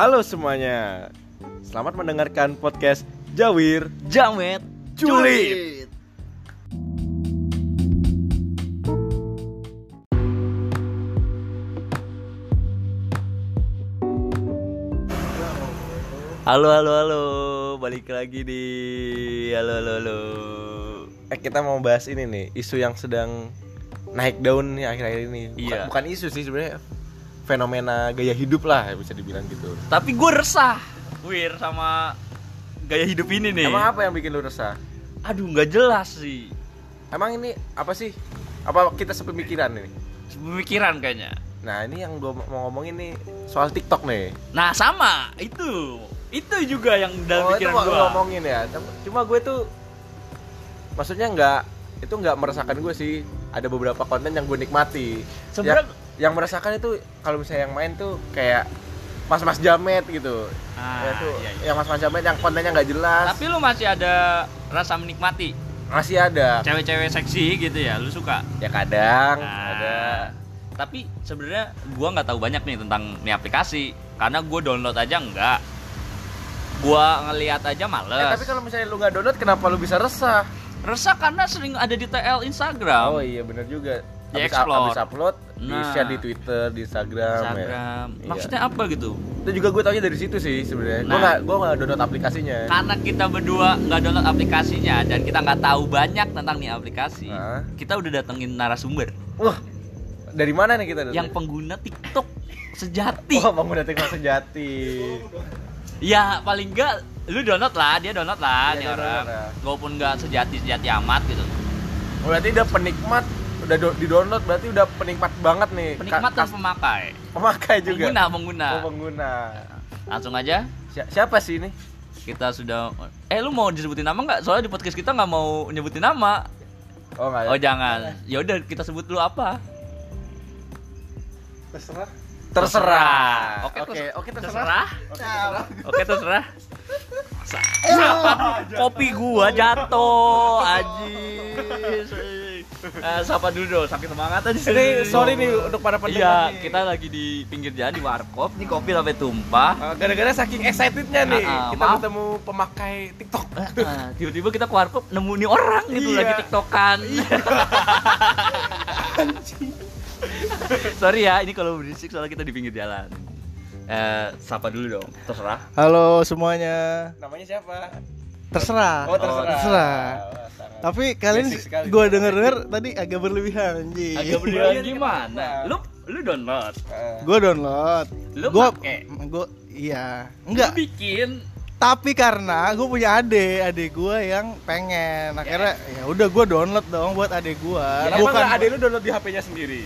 Halo semuanya. Selamat mendengarkan podcast Jawir Jamet Julid. Halo halo halo Balik lagi di Halo halo halo Eh kita mau bahas ini nih, isu yang sedang naik daun nih akhir-akhir ini. Bukan, Iya. bukan isu sih sebenarnya fenomena gaya hidup lah bisa dibilang gitu. Tapi gue resah Wir sama gaya hidup ini nih Emang apa yang bikin lu resah? Aduh nggak jelas sih Emang ini apa sih? Apa kita sepemikiran ini? Pemikiran kayaknya Nah ini yang gue mau ngomongin nih soal TikTok nih. Nah sama itu Itu juga yang dalam oh pikiran mau gue ngomongin ya. Cuma gue tuh maksudnya nggak itu nggak merasakan gue sih. Ada beberapa konten yang gue nikmati. Sebenarnya- yang, yang merasakan itu kalau misalnya yang main tuh kayak mas-mas jamet gitu. Ah, ya tuh iya, iya. yang mas-mas jamet yang kontennya nggak jelas. Tapi lu masih ada rasa menikmati masih ada. Cewek-cewek seksi gitu ya Lu suka Ya kadang Nah, ada. Tapi sebenarnya gua nggak tahu banyak nih tentang nih aplikasi karena gua download aja enggak. Gua ngelihat aja Eh, males. tapi kalau misalnya lu nggak download kenapa lu bisa resah? Resah karena sering ada di TL Instagram. Oh iya bener juga. Abis, explore. abis upload, di Nah. share di Twitter, di Instagram. ya. Instagram. Iya. Maksudnya apa gitu? Itu juga gue taunya dari situ sih sebenarnya. Gue Nah. nggak gue nggak download aplikasinya. Karena kita berdua nggak download aplikasinya dan kita nggak tahu banyak tentang nih aplikasi. Hah? Kita udah datengin narasumber Wah, dari mana nih kita? yang pengguna TikTok sejati. Wah, pengguna TikTok sejati. Ya paling enggak lu download lah, dia download lah Iya, nih dia orang. ya. Walaupun nggak sejati sejati amat gitu. Berarti udah penikmat, udah do- di download berarti udah penikmat banget nih. Penikmat dan pemakai. pemakai juga. Pengguna, pengguna. Oh, pengguna. Langsung aja Si- siapa sih ini? kita sudah eh lu mau disebutin nama nggak? Soalnya di podcast kita nggak mau nyebutin nama. Oh, enggak. Oh jangan. Ya udah kita sebut dulu apa? Terserah. Terserah. Oke, Oke, terserah. oke terserah. Terserah. Oke terserah. Siapa? Kopi gua jatuh, Ajis. Eh, sapa dulu dong, saking semangat aja Ini sorry nih untuk para pendengar. Iya, nih. kita lagi di pinggir jalan di warkop, nih kopi sampai tumpah. Uh, gara-gara saking excitednya nih ah, kita maaf. bertemu pemakai TikTok. Ah, tiba-tiba kita ke warkop nemu nih orang gitu Iya. lagi tiktokan sorry ya ini kalau berisik soalnya kita di pinggir jalan eh sapa dulu dong terserah Halo semuanya. Namanya siapa? Terserah. Oh, terserah. terserah. Oh, sangat Tapi kalian gue denger denger tadi agak berlebihan anjing. agak Iya, berlebihan iya, gimana lu lu download Eh, Gue download. Lu Gue pake? gue iya. lu Enggak. bikin Tapi karena gue punya ade, ade gue yang pengen. Akhirnya ya udah gue download dong buat ade gue. Kenapa Bukan ada lu download di HP-nya sendiri?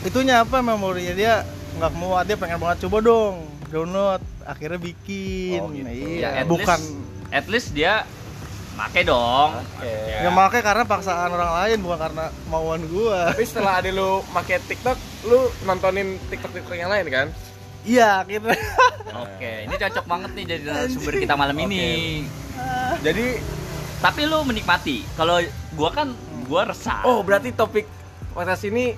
itunya apa memorinya dia nggak muat dia pengen banget coba dong download akhirnya bikin Oh, gitu. iya Ya, at bukan least- at least dia make dong Oke. Ya makanya karena paksaan orang lain bukan karena mauan gua. Tapi setelah ada lu pakai TikTok, lu nontonin TikTok-TikTok yang lain kan? Iya, akhirnya. oke ini cocok banget nih jadi sumber kita malam ini Jadi, tapi lu menikmati kalau gua kan gua resah oh berarti topik podcast ini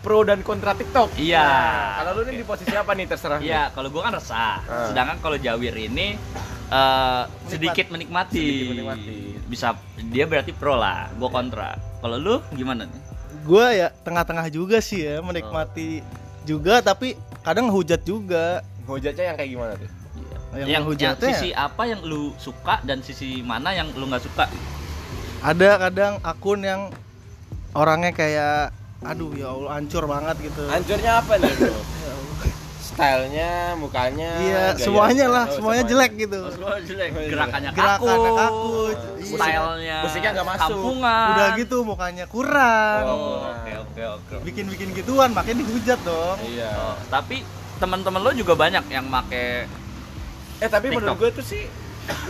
pro dan kontra TikTok. Iya. Nah, kalau lu nih di posisi apa nih terserah. Iya, kalau gua kan resah. Ah. Sedangkan kalau Jawir ini eh, sedikit menikmati. Sedikit menikmati. Bisa dia berarti pro lah, gua kontra. Kalau lu gimana nih? gua ya tengah-tengah juga sih ya, menikmati juga tapi kadang ngehujat juga. Ngojeknya yang kayak gimana tuh? Yang, yang, yang ngehujatnya sisi apa yang lu suka dan sisi mana yang lu nggak suka? ada kadang akun yang orangnya kayak aduh ya Allah hancur banget gitu. Hancurnya apa nih? Stylenya, mukanya, Iya, semuanya lah, Oh, semuanya jelek gitu. Oh, semua jelek. Gerakannya kaku, Gerakannya kaku, iya. stylenya, Musiknya nggak masuk. kampungan. Udah gitu mukanya kurang. Oh, oke oke oke. Bikin-bikin gituan makanya dihujat dong. Iya. Oh, tapi teman-teman lo juga banyak yang make Eh tapi TikTok. menurut gue tuh sih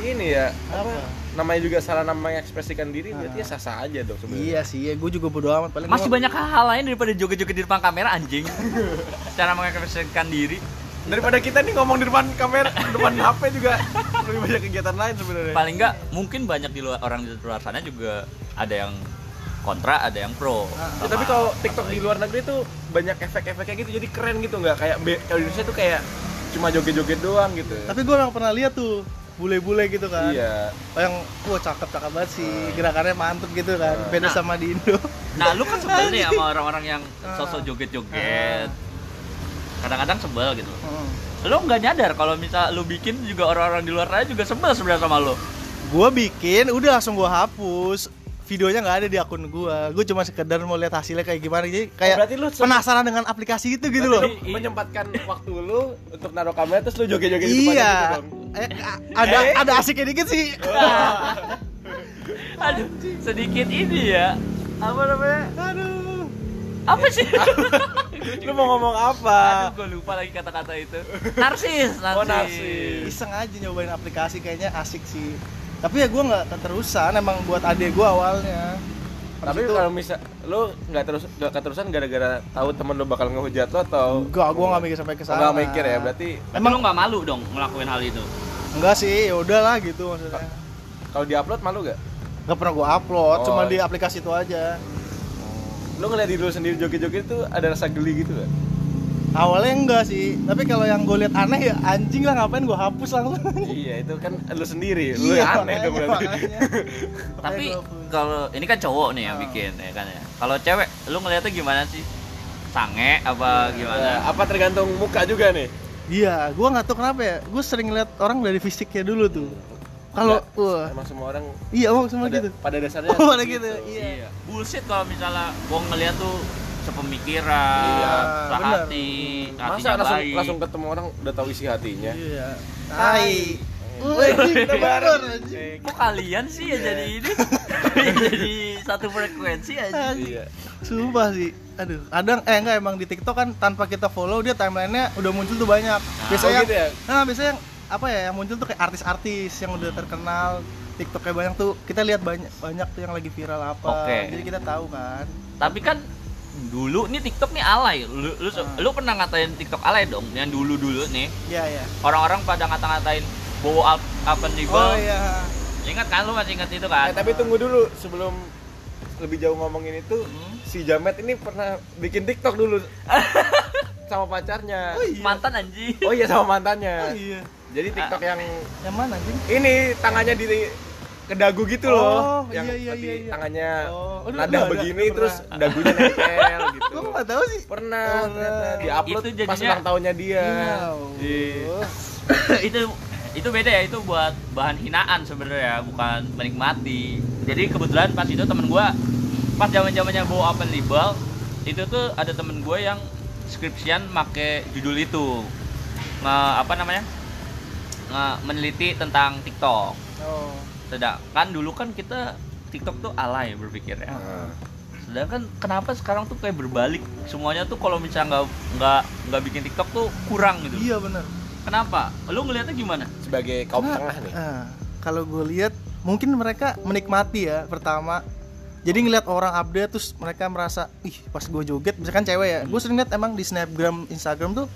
ini ya apa? Apa? Namanya juga salah nama mengekspresikan diri berarti ya sah-sah aja dong sebenarnya. Iya sih, ya gue juga bodo amat paling masih gua- banyak hal lain daripada joget-joget di depan kamera anjing. Cara mengekspresikan diri. Daripada kita nih ngomong di depan kamera, depan HP juga lebih banyak kegiatan lain sebenarnya. Paling enggak mungkin banyak di luar orang di luar sana juga ada yang kontra, ada yang pro. Ya, tapi kalau TikTok di luar negeri tuh banyak efek-efeknya gitu jadi keren gitu nggak kayak kalau di Indonesia tuh kayak cuma joget-joget doang gitu. Tapi gue nggak pernah lihat tuh bule-bule gitu kan. Iya. Oh, yang wah cakep-cakep banget sih, gerakannya mantep gitu kan. Ah. Beda Nah. sama di Indo. Nah, lu kan sebel nih sama orang-orang yang sosok joget-joget. Kadang-kadang sebel gitu. Heeh. Lu nggak nyadar kalau misal lu bikin juga orang-orang di luar sana juga sebel sebenarnya sama lu. Gua bikin, udah langsung gua hapus. Videonya nggak ada di akun gua. Gue cuma sekedar mau lihat hasilnya kayak gimana. Jadi kayak berarti lu penasaran dengan aplikasi itu gitu loh. Menyempatkan waktu lu untuk naruh kamera terus lu joget-joget di depannya gitu Iya. dong. Eh, ada Eh. ada asiknya dikit sih. Aduh, sedikit ini ya. Apa namanya? Aduh. Apa sih? Lu mau ngomong apa? Aduh, gue lupa lagi kata-kata itu. Narsis, narsis. Oh, narsis. Iseng aja nyobain aplikasi kayaknya asik sih. Tapi ya gua nggak keterusan emang buat adek gua awalnya. Tapi itu- kalau misal lu nggak terus nggak keterusan gara-gara tahu temen lu bakal ngehujat lo atau Enggak, gua nggak mikir sampai ke sana. nggak mikir ya berarti Tapi lu nggak malu dong ngelakuin hal itu? Enggak sih, ya udahlah gitu maksudnya. kalau diupload malu gak? Nggak pernah gua upload, Oh, cuma iya. di aplikasi itu aja. Lu ngeliat diri lu sendiri joget-joget itu ada rasa geli gitu gak? Awalnya enggak sih, tapi kalau yang gue lihat aneh ya anjing lah ngapain gua hapus langsung. iya itu kan lu sendiri, lu Iya, yang aneh dong makanya, berarti. makanya. Tapi kalau ini kan cowok nih yang Oh. bikin ya kan ya. Kalau cewek, lu ngeliatnya gimana sih? Sange apa gimana? Eh, apa tergantung muka juga nih? Iya, gua nggak tahu kenapa ya. Gue sering lihat orang dari fisiknya dulu tuh. Kalau wah, Emang semua orang iya oh semua pada, gitu. pada dasarnya Oh, pada gitu. gitu. Iya. Iya. Bullshit kalau misalnya gua ngeliat tuh sepemikiran, Iya, sehati, Masa hatinya langsung, baik. langsung ketemu orang udah tahu isi hatinya? Iya. Tai. Kok kalian sih ya jadi ini? jadi satu frekuensi aja. Iya. Sumpah sih. Aduh, kadang eh enggak emang di TikTok kan tanpa kita follow dia timelinenya udah muncul tuh banyak. Biasanya oh gitu ya? Nah, biasanya yang apa ya yang muncul tuh kayak artis-artis yang udah terkenal TikToknya banyak tuh kita lihat banyak banyak tuh yang lagi viral apa Oke. jadi kita tahu kan Tapi kan dulu nih TikTok nih alay. Lu lu, Ah. lu pernah ngatain TikTok alay dong? Yang dulu-dulu nih. iya iya Orang-orang pada ngata-ngatain Bowo up, up and oh iya Ingat kan lu masih ingat itu kan? Eh, tapi tunggu dulu sebelum lebih jauh ngomongin itu, Hmm. si Jamet ini pernah bikin TikTok dulu sama pacarnya. oh iya Mantan anjing. Oh iya sama oh mantannya. iya Jadi TikTok yang yang mana anjing ini tangannya di ke dagu gitu loh. Oh, yang iya, iya, tadi iya, iya. tangannya Oh, aduh, nada aduh, begini ada, terus pernah. dagunya nempel gitu. Gua nggak tahu sih Pernah Oh, ternyata pernah. di-upload Itu pas jadinya- ulang tahunnya dia. Iya. Di itu itu beda ya itu buat bahan hinaan sebenarnya bukan menikmati jadi kebetulan pas itu temen gua pas zaman zamannya bawa open label itu tuh ada temen gue yang skripsian make judul itu nge apa namanya nge meneliti tentang TikTok oh sedangkan dulu kan kita TikTok tuh alay berpikir ya. Nah, sedangkan kenapa sekarang tuh kayak berbalik? Semuanya tuh kalau misalnya nggak nggak nggak bikin TikTok tuh kurang gitu. Iya benar. Kenapa? Lu ngelihatnya gimana? Sebagai kaum Karena, tengah nih. ah, kalau gue lihat mungkin mereka menikmati ya pertama. Jadi ngeliat orang update terus mereka merasa ih pas gue joget misalkan cewek ya. Gue sering lihat emang di snapgram instagram tuh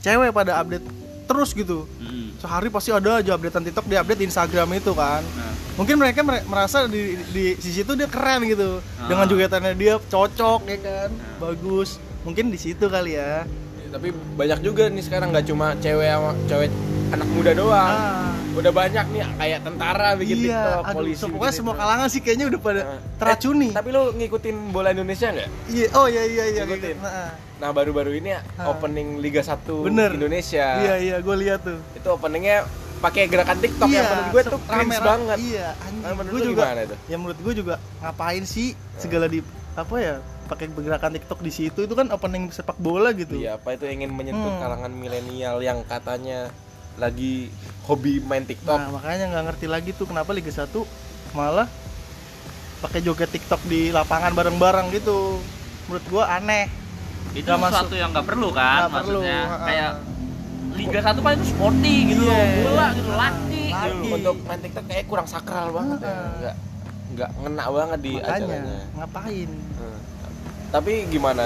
cewek pada update terus gitu. Hmm. Sehari pasti ada aja updatean tiktok di update di instagram itu kan. Nah. mungkin mereka mere- merasa di di sisi itu dia keren gitu. Ah. dengan jogetannya dia cocok ya kan? Bagus. Mungkin di situ kali ya. Tapi banyak juga nih sekarang nggak cuma cewek sama cewek anak muda doang. ah, Udah banyak nih kayak tentara bikin iya TikTok, aduh polisi. pokoknya bikin semua kalangan sih kayaknya udah pada Nah, teracuni eh, tapi lu ngikutin bola Indonesia nggak? Iya, oh iya iya iya. Ngikutin. Nah, Nah baru-baru ini Ah. opening Liga 1 Bener. Indonesia. Iya iya, gue lihat tuh. Itu openingnya pakai gerakan TikTok yang menurut gue tuh cringe rame-rame. banget. Iya, Nah, anjing. menurut Gue juga. gimana itu? Ya menurut gue juga ngapain sih segala di apa ya pakai gerakan TikTok di situ itu kan opening sepak bola gitu. Iya, apa itu ingin menyentuh Hmm. kalangan milenial yang katanya lagi hobi main TikTok. Nah, makanya nggak ngerti lagi tuh kenapa Liga 1 malah pakai joget TikTok di lapangan bareng-bareng gitu. Menurut gua aneh. itu Nggak masuk. sesuatu yang nggak perlu kan Nggak perlu, maksudnya ha-ha. kayak Liga 1 kan itu sporty gitu loh Iya. bola gitu laki Laki. Untuk main TikTok kayak kurang sakral banget ya. Heeh. Enggak enggak ngena banget di Makanya acaranya. ngapain? Hmm. Tapi gimana?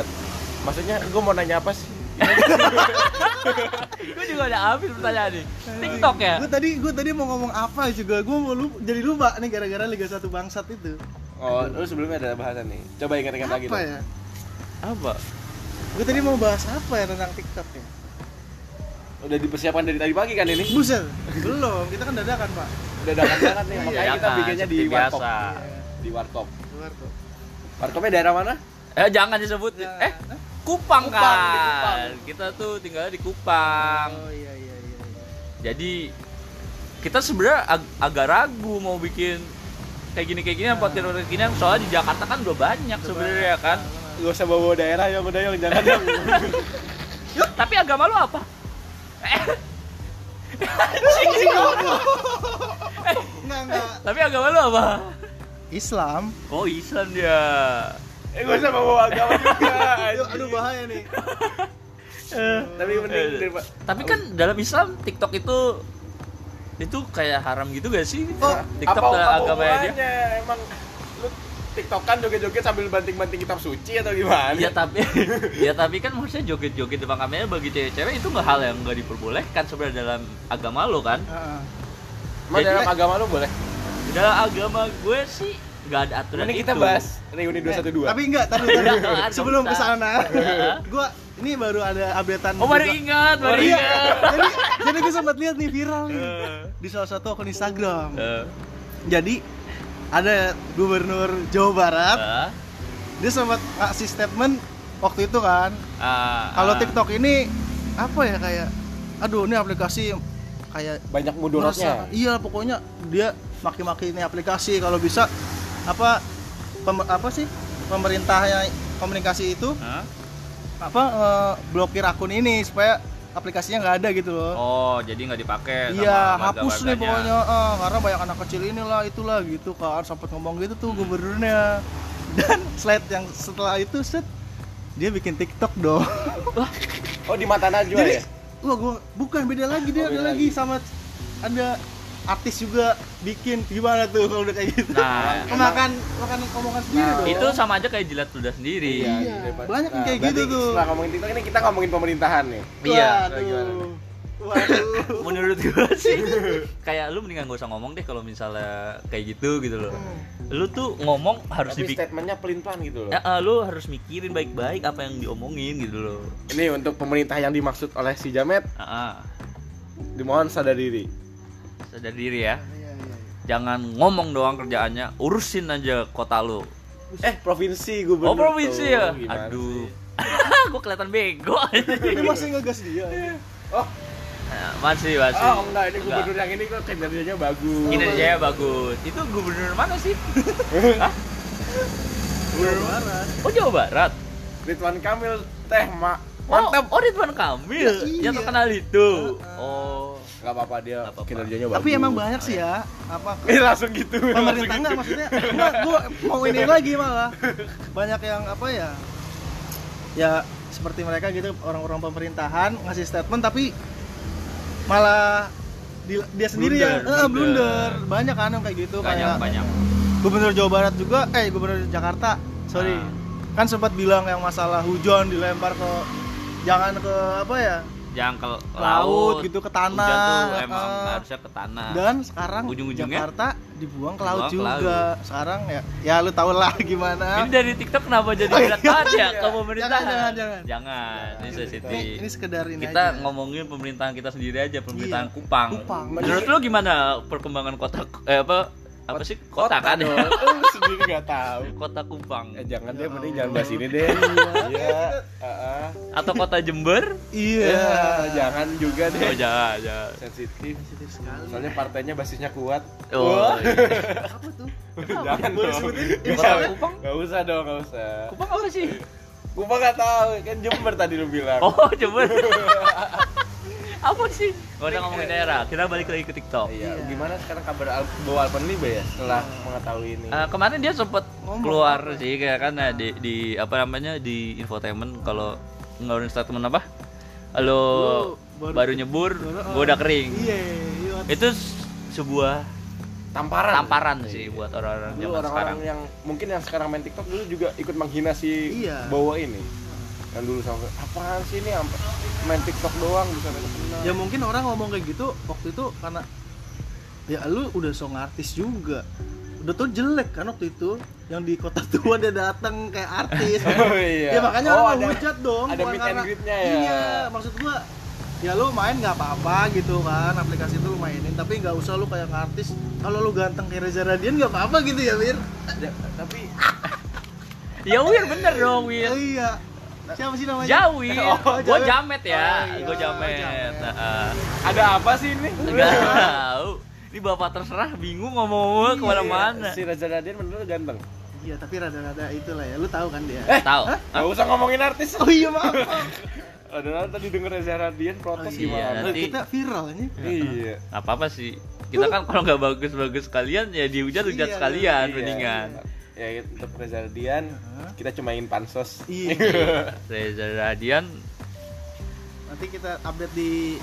Maksudnya gue mau nanya apa sih? gue juga udah habis pertanyaan nih TikTok ya Gue tadi gue tadi mau ngomong apa juga. Gue mau lupa, jadi lupa nih gara-gara Liga 1 bangsat itu. Oh, lu sebelumnya ada bahasan nih. Coba ingat-ingat lagi Apa dong. ya? apa Gue tadi mau bahas apa ya tentang TikTok ya? Udah dipersiapkan dari tadi pagi kan ini? Buset, belum. Kita kan dadakan, Pak. Udah dapat banget nih, makanya kita Dadakan, bikinnya di seperti warkop. biasa. Di warkop. Tuh. Warkopnya daerah mana? Eh jangan disebut. Ya. Eh Kupang, Kupang, kan. di Kupang. Kita tuh tinggal di Kupang. Oh iya iya iya. iya. Jadi kita sebenarnya ag- agak ragu mau bikin kayak gini kayak gini Nah. kayak gini soalnya di Jakarta kan udah banyak sebenarnya kan. Gak usah bawa daerah yang udah yang jangan yang. Tapi agama lu apa? Enggak enggak. Tapi agama lu apa? Islam. Oh Islam dia. Eh gak usah bawa agama juga. Aduh, bahaya nih. Tapi mending Eh, Tapi kan dalam Islam TikTok itu itu kayak haram gitu gak sih? Oh, TikTok apa, adalah apa agamanya dia. Emang lu tiktokan joget-joget sambil banting-banting kitab suci atau gimana? Ya tapi ya tapi kan maksudnya joget-joget depan kamera bagi cewek-cewek itu nggak hal yang nggak diperbolehkan sebenarnya dalam agama lo kan. Heeh. Emang Jadi- dalam agama lu boleh? Dalam agama gue sih nggak ada aturan Mending itu. kita bahas reuni 212. Tapi enggak, tadi. Jangan, Sebelum ke sana. gua ini baru ada updatean. Oh baru juga. ingat, baru Baru iya. ingat. jadi jadi gue sempat lihat nih viral nih Eh, di salah satu akun Instagram. eh, Jadi ada gubernur Jawa Barat, eh, dia sempat ngasih statement waktu itu kan. ah, Kalau ah. TikTok ini apa ya kayak aduh ini aplikasi kayak Banyak mudorotnya. iya pokoknya dia maki-maki ini aplikasi kalau bisa apa pem- apa sih pemerintahnya komunikasi itu Hah? apa eh, blokir akun ini supaya aplikasinya nggak ada gitu loh. Oh, jadi nggak dipakai sama Iya, hapus nih pokoknya eh, karena banyak anak kecil inilah itulah gitu kan sempat ngomong gitu tuh gubernurnya. Dan slide yang setelah itu set dia bikin TikTok dong. Oh di mata Najwa Jadi ya? wah gua bukan beda lagi dia Oh, ada beda lagi sama ada artis juga bikin gimana tuh kalau udah kayak gitu. Nah, Kemakan makan omongan sendiri Nah, dong. itu sama aja kayak jilat ludah sendiri. Iya, daripada- banyak yang kayak gitu tuh. Setelah ngomongin TikTok ini kita ngomongin pemerintahan nih. Iya. Waduh. Waduh. Menurut gue sih kayak lu mendingan gak usah ngomong deh kalau misalnya kayak gitu gitu loh. Lu tuh ngomong harus Tapi dipik statementnya pelin-pelan gitu loh. Ya, eh, lu harus mikirin baik-baik apa yang diomongin gitu loh. Ini untuk pemerintah yang dimaksud oleh si Jamet Ah, ah. dimohon sadar diri. Sadar diri ya. Iya, iya, iya. Jangan ngomong doang kerjaannya, urusin aja kota lu. Eh provinsi gubernur. Oh provinsi tuh. ya. Gimana Aduh. gue kelihatan bego. Ini masih ngegas dia. ya. Oh, Nah, masih masih. oh enggak ini gubernur yang ini kok kinerjanya bagus. Kinerjanya bagus. Itu gubernur mana sih? Hah? Jawa Barat. Oh Jawa Barat. Ridwan Kamil teh mak Mantap. mantap. Oh, Ridwan Kamil Iya. yang terkenal itu. Heeh. Oh. Gak apa-apa dia Nggak apa-apa. kinerjanya bagus. Tapi emang banyak sih ya apa Eh langsung gitu. pemerintah enggak gitu. maksudnya enggak gua mau ini lagi malah banyak yang apa ya ya seperti mereka gitu orang-orang pemerintahan ngasih statement tapi malah di- dia sendiri Blunder, yang eh, blunder. blunder banyak kan yang kayak gitu Banyak kayak banyak. gubernur Jawa Barat juga eh gubernur Jakarta sorry Ah. kan sempat bilang yang masalah hujan dilempar ke jangan ke apa ya Jangan ke laut, laut, gitu ke Hujan tanah tuh emang eh. harusnya ke tanah. dan sekarang Ujung-ujungnya Jakarta dibuang ke laut dibuang ke juga sekarang ya ya lu tau lah gimana Ini dari TikTok kenapa jadi Oh, iya. berat banget ya ke Jangan, pemerintahan? jangan, jangan. Jangan. Ini sensitif. ini, ini sekedar ini kita aja. ngomongin pemerintahan kita sendiri aja, pemerintahan Iya. Kupang. Kupang. Menurut lu gimana perkembangan kota eh apa apa sih kota, kan? dong. Lu sendiri nggak tahu. kota Kupang Eh, jangan Ya deh, mending Allah. jangan bahas ini deh. Iya. heeh. atau kota Jember? iya Ya, jangan juga Oh deh. jangan, jangan. Sensitif. Sensitif sekali Soalnya partainya basisnya kuat. Oh, iya. apa tuh jangan Boleh dong. sebutin? Kota Kupang? Gak usah dong, gak usah. Kupang apa sih? Gua mah gak tahu, kan Jember tadi lu bilang. Oh, Jember. Apa sih? Gak usah ngomongin daerah. Kita balik lagi ke TikTok. Iya, Iya. gimana sekarang kabar Al- bahwa Alpenlibe ya setelah mengetahui ini? Eh, kemarin dia sempat Ngomong keluar apa? sih kayak kan eh, di, di apa namanya di infotainment kalau ngeluarin statement apa? Halo baru, baru- nyebur, baru- gua udah kering. iya iya Itu s- sebuah tamparan. tamparan sih buat orang-orang zaman sekarang. orang-orang yang mungkin yang sekarang main TikTok dulu juga ikut menghina si Iya. Bowo ini. Yang dulu sampai apaan sih ini? Main TikTok doang bisa kenal. ya mungkin orang ngomong kayak gitu waktu itu karena ya lu udah song artis juga. Udah tuh jelek kan waktu itu yang di kota tua dia datang kayak artis. Oh iya. ya makanya Oh, orang ada- hujat dong ada meet and greet-nya ya. iya maksud gua ya lu main nggak apa-apa gitu kan aplikasi itu lu mainin tapi nggak usah lu kayak artis kalau lu ganteng kayak Reza Radian nggak apa-apa gitu ya Wir Ya, tapi ya wir bener dong wir. Iya siapa sih namanya Jawi, Oh, gue jamet ya, Oh, iya, gue jamet. jamet. Heeh. ada apa sih ini? Nggak tahu. Ini bapak terserah, bingung ngomong Iya, ke mana-mana. Si Reza Radian menurut ganteng. iya tapi rada-rada itulah ya lu tahu kan dia Eh, Tahu? Gak usah ngomongin artis. oh iya maaf. Ada tadi denger Reza Radian protes Oh, iya. gimana? nanti- kita viral ini Iya. Gak apa-apa sih. Kita kan kalau nggak bagus-bagus sekalian ya dihujat-hujat Iya, sekalian Iya. mendingan. Ya untuk Reza Radian Heeh. kita cuma ingin pansos. iya Reza Radian nanti kita update di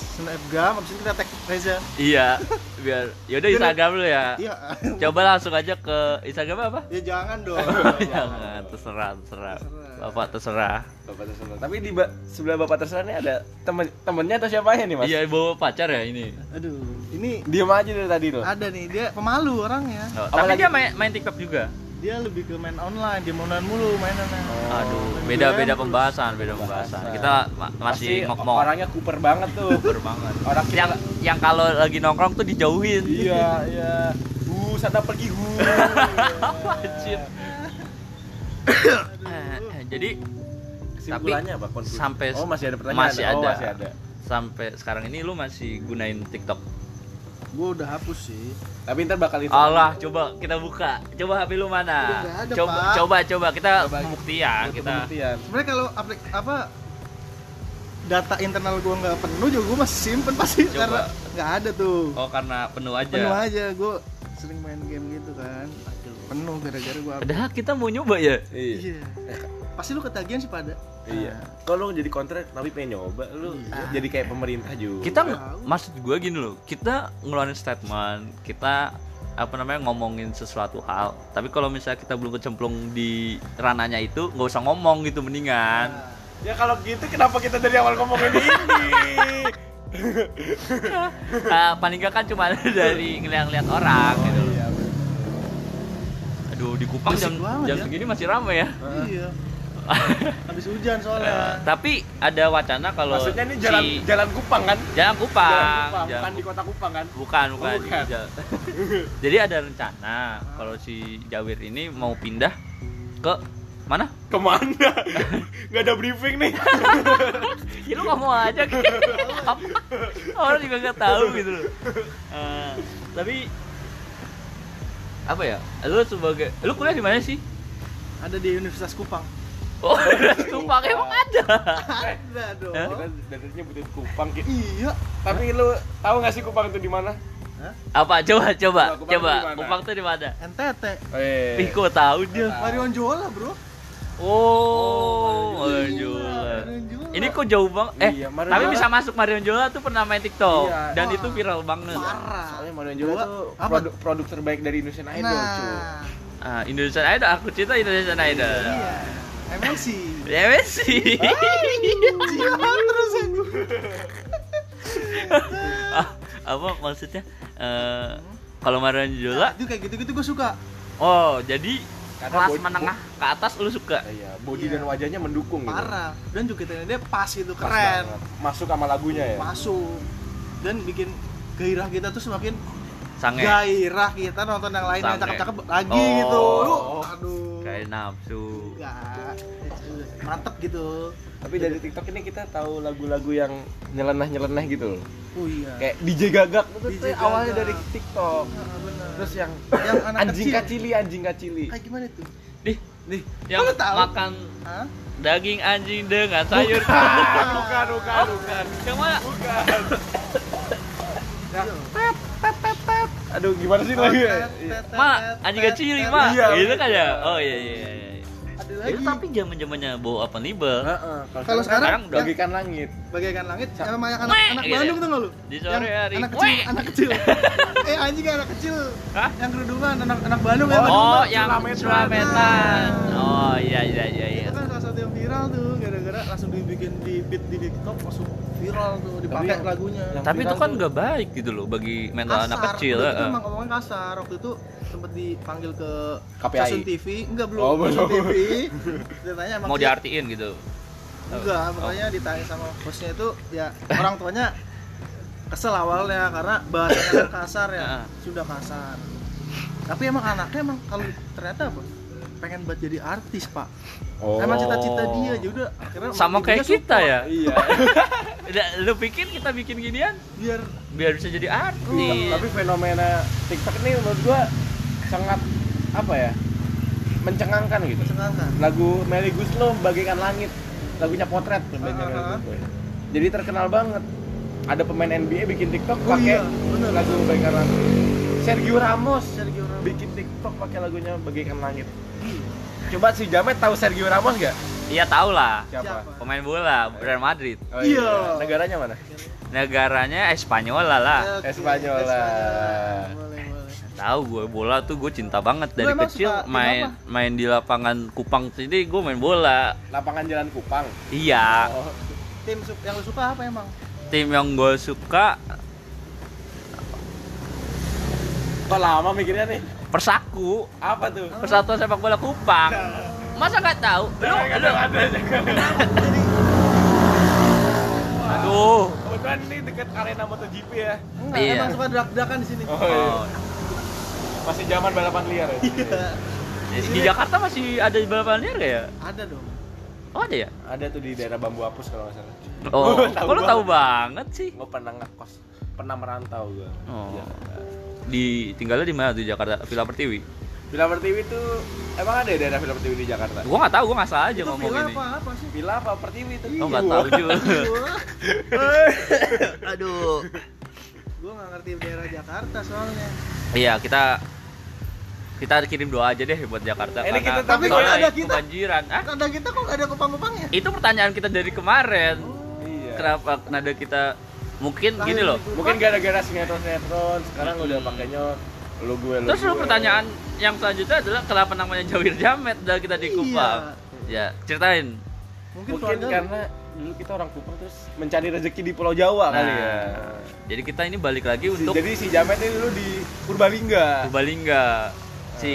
snapgram habis itu kita tag Reza iya biar yaudah Instagram lu ya. iya Coba langsung aja ke Instagram apa? ya jangan dong Jangan terserah, terserah. Bapak terserah. Bapak terserah. Tapi di ba- sebelah bapak terserah ini ada temen temennya atau siapanya nih mas? Iya bawa pacar ya ini. aduh ini Diem aja dari tadi loh. ada nih dia pemalu orangnya Oh, tapi dia main, main TikTok juga. Dia lebih ke main online dia online mulu mainannya Oh. Aduh, main beda-beda game pembahasan, beda pembahasan. Kita ma- masih ngomong orangnya kuper banget tuh. Super banget. Orang kita- yang yang kalau lagi nongkrong tuh dijauhin. iya iya. Hu sana pergi hu. Anjir. Eh, Jadi Kesimpulannya apa? Sampai- oh masih ada pertanyaan. masih Oh, ada. masih ada. sampai sekarang ini lu masih gunain TikTok. Gue udah hapus sih Tapi ntar bakal itu. Allah, coba kita buka. Coba HP lu mana? Udah ada, coba Pak. coba coba kita Coba. pembuktian, kita pembuktian. sebenarnya kalau aplik apa data internal gue nggak penuh juga gue masih simpen pasti Coba. karena nggak ada tuh Oh, karena penuh aja. penuh aja gue sering main game gitu kan penuh gara-gara gue Padahal kita mau nyoba ya. Iya. iya pasti lu ketagihan sih pada Iya. Kalau lu jadi kontrak tapi pengen nyoba, lu Iya. jadi kayak pemerintah juga. Kita maksud gue gini loh, kita ngeluarin statement, kita apa namanya ngomongin sesuatu hal. Tapi kalau misalnya kita belum kecemplung di rananya itu, nggak usah ngomong gitu mendingan. Ya kalau gitu kenapa kita dari awal ngomongin ini? Ah, paling nggak kan cuma dari ngeliat-ngeliat orang gitu. loh. Iya. Aduh di Kupang jam jam ya. segini masih ramai ya. iya habis hujan soalnya tapi ada wacana kalau Maksudnya ini jalan si- jalan Kupang kan? jalan Kupang, Jalan Kupang, Jalan bukan di kota Kupang kan? bukan bukan, Oh, bukan. Jadi ada rencana kalau si Jawir ini mau pindah ke mana Ke mana? Gak ada briefing nih. ya lu ngomong aja gitu Apa? orang juga nggak tahu gitu loh Eh, tapi apa ya lu sebagai lu kuliah di mana sih ada di Universitas Kupang oh Kupang emang ada ada dong? Kita dari nyebutin Kupang Ki. iya Tapi lu tahu gak sih Kupang itu di mana? apa coba coba Kupang coba mana? Kupang tuh di mana NTT Eh. Ih, kok tahu dia Marion Jola bro Oh, Marion Iya, Jola. Ini kok jauh banget? Eh, Iya, Marion tapi Jola. bisa masuk Marion Jola tuh pernah main TikTok Iya. dan Wah. itu viral banget. parah Soalnya Marion Jola tuh apa? produk produk terbaik dari Indonesian Idol, cuy. nah Ah, Indonesian Idol, aku cinta Indonesian Idol. iya MLC Ya wes sih. Jangan terus ya. Ah, apa maksudnya? Eh, kalau Marion Jola, itu kayak gitu-gitu gue suka oh jadi Karena kelas body- menengah ke atas lu suka? Iya, body Iya. dan wajahnya mendukung gitu. parah dan juga dia pas gitu Pas keren banget. Masuk sama lagunya ya. masuk dan bikin gairah kita tuh semakin Sange. gairah kita nonton yang lain yang cakep-cakep lagi Oh. gitu lu aduh Kayak nafsu. Enggak. mantep gitu Tapi dari TikTok ini kita tahu lagu-lagu yang nyeleneh-nyeleneh gitu loh. oh iya Kayak DJ Gagak itu tuh DJ awalnya Gagak. dari TikTok. Ah, bener. Terus yang yang anak anjing kecil kacili, anjing kacili. kayak gimana tuh Nih, Nih, yang tahu? makan Hah? daging anjing dengan sayur. bukan, bukan, bukan, bukan. Yang mana? Bukan. Ya, Aduh, gimana sih lagi? Iya. Ma, anjing kecil, Ma. Iya, gitu kan ya? iya. Oh iya iya iya. iya. ada Itu lagi tapi zaman-zamannya bau apa nibel? Heeh, Kalau sekarang, udah bagaikan langit. bagaikan langit sama yang anak anak Bandung tuh nggak lu Di sore hari. anak kecil anak kecil eh anjing anak kecil Hah? yang kerudungan anak anak Bandung ya Oh, Oh, yang Sulametan. Oh iya iya iya iya. itu kan salah satu yang viral tuh gara-gara langsung dibikin di beat di TikTok langsung viral tuh dipakai yang- lagunya yang- Tapi itu kan tuh. nggak baik gitu loh bagi mental anak Kasar. kecil. Waktu eh, itu eh. emang kasar waktu itu sempet dipanggil ke KPI. stasiun TV enggak belum Oh, belum. TV emang Mau dia- diartiin gitu. Enggak, pokoknya ditanya sama bosnya itu ya orang tuanya kesel awalnya karena bahasanya kan kasar ya, Ah. sudah kasar. Tapi emang anaknya emang kalau ternyata apa? Pengen buat jadi artis, Pak. Oh. Emang cita-cita dia juga akhirnya Sama kayak kita support. ya. Iya. Udah, Lu pikir kita bikin ginian Biar biar bisa jadi artis. Tapi fenomena TikTok ini menurut gua sangat apa ya? Mencengangkan gitu. mencengangkan. Lagu Melly Guslo bagaikan langit. Lagunya potret dari Ah, ah, ah. itu. Jadi terkenal banget. Ada pemain NBA bikin TikTok Oh pakai iya, bener. lagu bagaikan langit. Sergio Ramos Sergio Ramos. bikin TikTok pakai lagunya bagaikan langit. Coba si Jamet tahu Sergio Ramos nggak? Iya tahu lah. Siapa? Pemain bola Real Madrid. Oh, Iya. Negaranya mana? Negaranya Espanyola lah. Oke, Espanyola. Tahu gue bola tuh gue cinta banget dari kecil suka main main di lapangan Kupang sini gue main bola. Lapangan Jalan Kupang. Iya. Oh, Tim yang lu suka apa emang? Tim yang gue suka kok lama mikirnya nih? Persaku. Apa tuh? Persatuan Sepak Bola Kupang. Masa nggak tahu? Lu, lu. Aduh. Kebetulan ini deket arena MotoGP ya. Enggak, Iya. emang suka drak-drakan di sini. Oh, Oh. Masih zaman balapan liar ya. Iya. Di Jakarta masih ada balapan liar gak ya? Ada dong. Oh ada ya? Ada tuh di daerah Bambu Apus kalau nggak salah. Oh, Tahu kok lu tahu banget sih? Gue pernah ngekos, pernah merantau gue. Oh. Ya. Di tinggalnya di mana tuh Jakarta? Villa Pertiwi. Villa Pertiwi tuh emang ada ya daerah Villa Pertiwi di Jakarta? Gua nggak tahu, gua nggak salah aja Itu ngomong villa ini. apa apa sih? Villa apa Pertiwi itu? Oh nggak tahu juga. Aduh. Gua nggak ngerti daerah Jakarta soalnya. Iya kita kita kirim doa aja deh buat Jakarta. Ini karena kita tapi kok soalnya ada kita? kebanjiran. Ah, Nada kita kok nggak ada kupang-kupangnya? itu pertanyaan kita dari kemarin. Iya. Kenapa nada kita mungkin Lahir gini loh. Mungkin gara-gara sinetron-sinetron sekarang udah pakainya lu gue lu Terus lu pertanyaan yang selanjutnya adalah kenapa namanya Jawir Jamet dan kita di Iya. Kupang? Ya, ceritain. Mungkin, Mungkin karena dulu kita orang Kupang terus mencari rezeki di Pulau Jawa kali ya. Nah, Jadi kita ini balik lagi Si- untuk Jadi si Jamet ini dulu di Purbalingga. Purbalingga. Si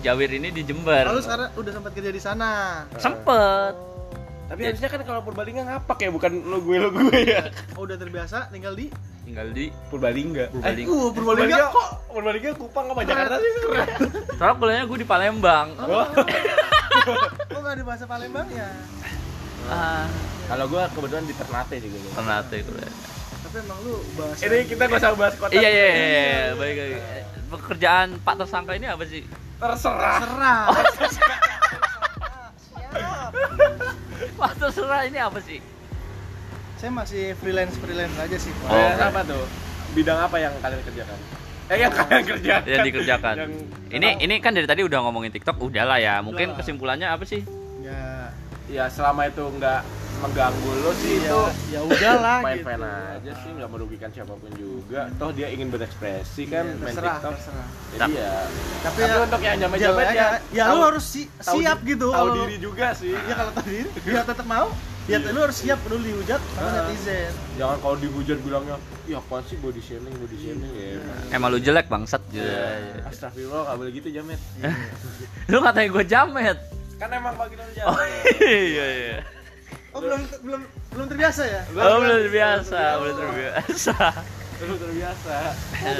Jawir ini di Jember. Lalu sekarang udah sempat kerja di sana. Sempet. Tapi harusnya kan kalau Purbalingga ngapak ya, bukan lu gue lu gue ya. Oh, udah terbiasa tinggal di Tinggal di Purbalingga. Purbalingga. Uh, Purbalingga kok Purbalingga Kupang apa Jakarta sih? Keren. Soalnya kuliahnya gue di Palembang. Oh. kok nggak di bahasa Palembang ya? Ah, Kalau gue kebetulan di Ternate juga. gue. Ternate kuliah. Tapi emang lu bahasa Ini kita gak usah bahas kota. Iya iya iya, iya. baik lagi. Pekerjaan Pak tersangka ini apa sih? Terserah. terserah ini apa sih? Saya masih freelance freelance aja sih. Pak. Oh. Eh, apa tuh? Bidang apa yang kalian kerjakan? Eh yang kalian kerjakan. Yang dikerjakan. Yang- Ini ini kan dari tadi udah ngomongin TikTok, udah lah ya. Mungkin kesimpulannya apa sih? Ya, ya selama itu nggak mengganggu lo sih ya, itu ya udahlah main gitu. fan aja sih nggak merugikan siapa pun juga. Toh dia ingin berekspresi kan Iya, main terserah, TikTok. terserah. jadi ya. Tapi, tapi, ya, untuk yang ya, jamet-jamet ya, ya, ya lu tahu- harus si- tahu siap gitu. tahu kalau diri juga sih. Ya kalau tahu diri ya tetap mau. Ya lu harus siap lu dihujat sama Ah. netizen. Jangan kalau dihujat bilangnya ya apaan sih body shaming body shaming ya. Emang lu jelek bangsat. Gitu. Ya, astagfirullah gak boleh gitu jamet. Lu katanya gue jamet. kan emang pagi lo Oh jamet. iya iya. Oh belum belum belum terbiasa ya Oh belum terbiasa, belum terbiasa. lu terbiasa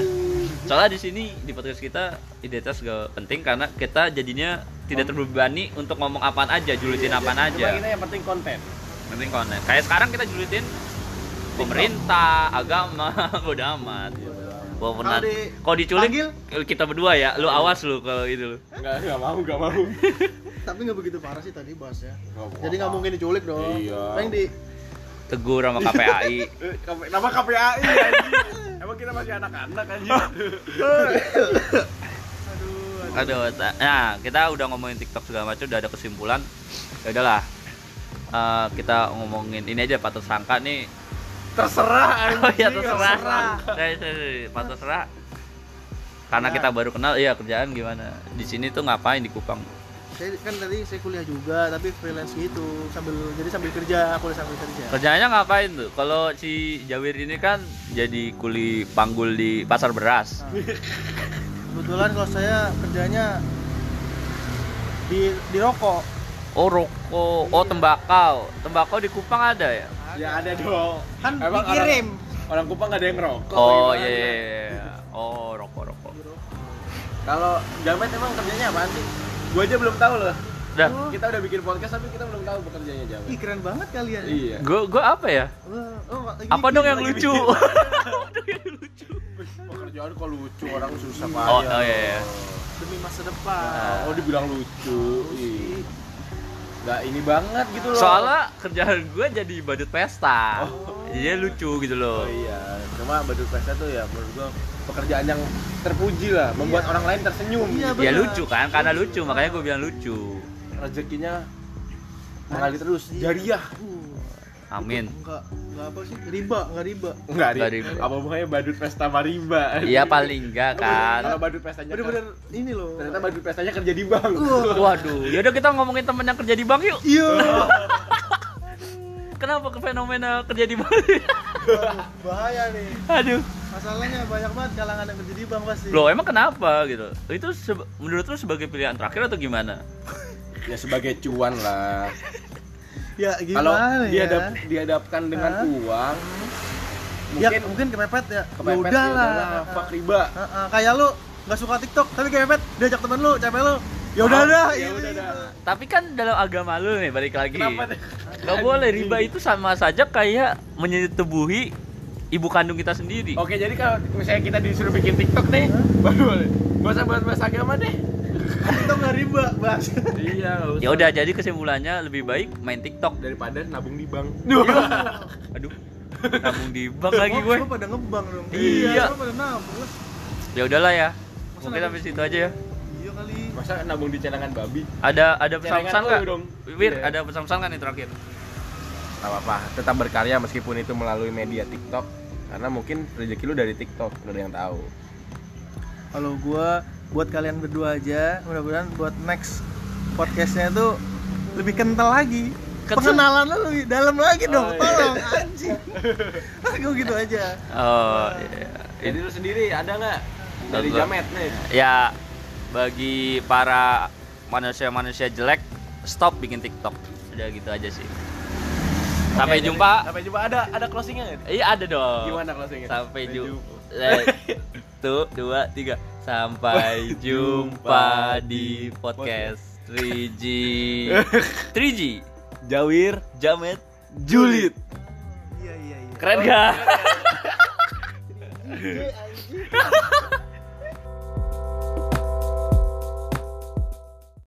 Soalnya di sini di podcast kita identitas gak penting karena kita jadinya tidak terbebani untuk ngomong apaan aja, julitin apaan cuma aja. kita yang penting konten Penting konten. Kayak sekarang kita julitin pemerintah, agama, udah amat. Walaupun Kalau kalau diculik panggil? kita berdua ya, lu awas lu kalau itu lu. nggak nggak mau nggak mau tapi nggak begitu parah sih tadi bahasnya apa-apa. jadi nggak mungkin diculik dong Iya. paling di Tegur sama KPAI. Eh, nama KPAI anjing. Emang kita masih anak-anak anjing. Aduh, ta- nah kita udah ngomongin TikTok segala macam, udah ada kesimpulan. Ya udahlah. Eh, kita ngomongin ini aja Pak tersangka nih. Terserah anjing. Oh iya terserah. terserah. Saya saya Pak terserah. Karena Nah. kita baru kenal, iya kerjaan gimana? Di sini tuh ngapain di Kupang? saya kan tadi saya kuliah juga tapi freelance gitu sambil jadi sambil kerja kuliah sambil kerja Kerjanya ngapain tuh? Kalau si Jawir ini kan jadi kuli panggul di pasar beras. Nah, kebetulan kalau saya kerjanya di di rokok Oh rokok, oh tembakau, tembakau di Kupang ada ya? Ya ada dong. Kan Emang dikirim. Orang, orang Kupang nggak ada yang ngerokok. Oh gimana? iya, iya, iya. oh rokok rokok. Kalau Jamet emang kerjanya apaan sih? Gua aja belum tahu loh. Dah, Kita udah bikin podcast tapi kita belum tahu pekerjaannya Jamet. Ih keren banget kalian. Iya. gue gue apa ya? Oh, lagi Apa dong yang lucu? bikin. Pekerjaan kok lucu orang susah Oh, payah. oh, iya, iya. Demi masa depan. Ah. Oh dibilang lucu. Ih. Nggak ini banget gitu loh. Soalnya kerjaan gue jadi badut pesta. Oh. Jadi lucu gitu loh. Oh iya, cuma badut pesta tuh ya menurut gua pekerjaan yang terpuji lah, membuat orang lain tersenyum. Iya, gitu. Ya lucu kan, karena lucu makanya gue bilang lucu. Rezekinya mengalir terus, jariah. Uh, Amin. enggak enggak apa sih? Riba, enggak riba. Enggak, Nggak Ri. riba. Apa hubungannya badut pesta sama riba? Iya paling enggak kan. Kalau badut pestanya Bener-bener ini loh. ternyata badut pestanya kerja di bank. Wah. Waduh, yaudah kita ngomongin temen yang kerja di bank yuk. Iya. Kenapa ke fenomena kerja di bank? Bahaya nih. Aduh. Masalahnya banyak banget kalangan yang kerja di bank pasti. Loh emang kenapa gitu? Itu menurut lu sebagai pilihan terakhir atau gimana? ya sebagai cuan lah. Ya Kalau gimana ya? dihadap, dihadapkan dengan Hah? uang, ya mungkin mungkin kepepet ya. kepepet, ya udah lah. fuck riba. Heeh, kayak lu nggak suka TikTok tapi kepepet diajak temen lu, capek lu. Ya udah dah, ya udah dah. Tapi kan dalam agama lu nih balik lagi. Kenapa deh? Gak boleh riba itu sama saja kayak menyetubuhi ibu kandung kita sendiri. Oke, jadi kalau misalnya kita disuruh bikin TikTok nih, baru boleh. Gak usah bahas-bahas agama deh. TikTok nggak riba, Bas. Iya, Ya udah jadi kesimpulannya lebih baik main TikTok. daripada nabung di bank. Aduh. Nabung di bank lagi gue. semua pada ngebang dong. Iya. semua pada nabung. Ya udahlah ya. Masa Mungkin sampai situ aja ya. Iya kali. Masa nabung di cadangan babi? Ada ada pesan-pesan Celengan nggak? lu. Wir, Iya. ada pesan-pesan kan nih terakhir? Gak apa-apa, tetap berkarya meskipun itu melalui media TikTok. Karena mungkin rezeki lu dari TikTok, lu ada yang tahu. Kalau gua buat kalian berdua aja, mudah-mudahan buat next podcastnya itu lebih kental lagi. Kental? Pengenalan lu lebih dalam lagi dong, Oh, iya. tolong anjing. Gue gitu aja. Oh, iya. Jadi lu sendiri ada nggak dari Gua- Jamet nih? Ya bagi para manusia-manusia jelek stop bikin TikTok. Udah gitu aja sih. Sampai Oke, jumpa. jadi- Sampai jumpa ada ada closingnya nggak? Iya ada dong. Gimana closingnya? Sampai jumpa. Satu, dua, tiga. Sampai jumpa di podcast 3G. 3G. Jawir, Jamet. Julit. Iya iya iya. Keren gak? Iya, anjing.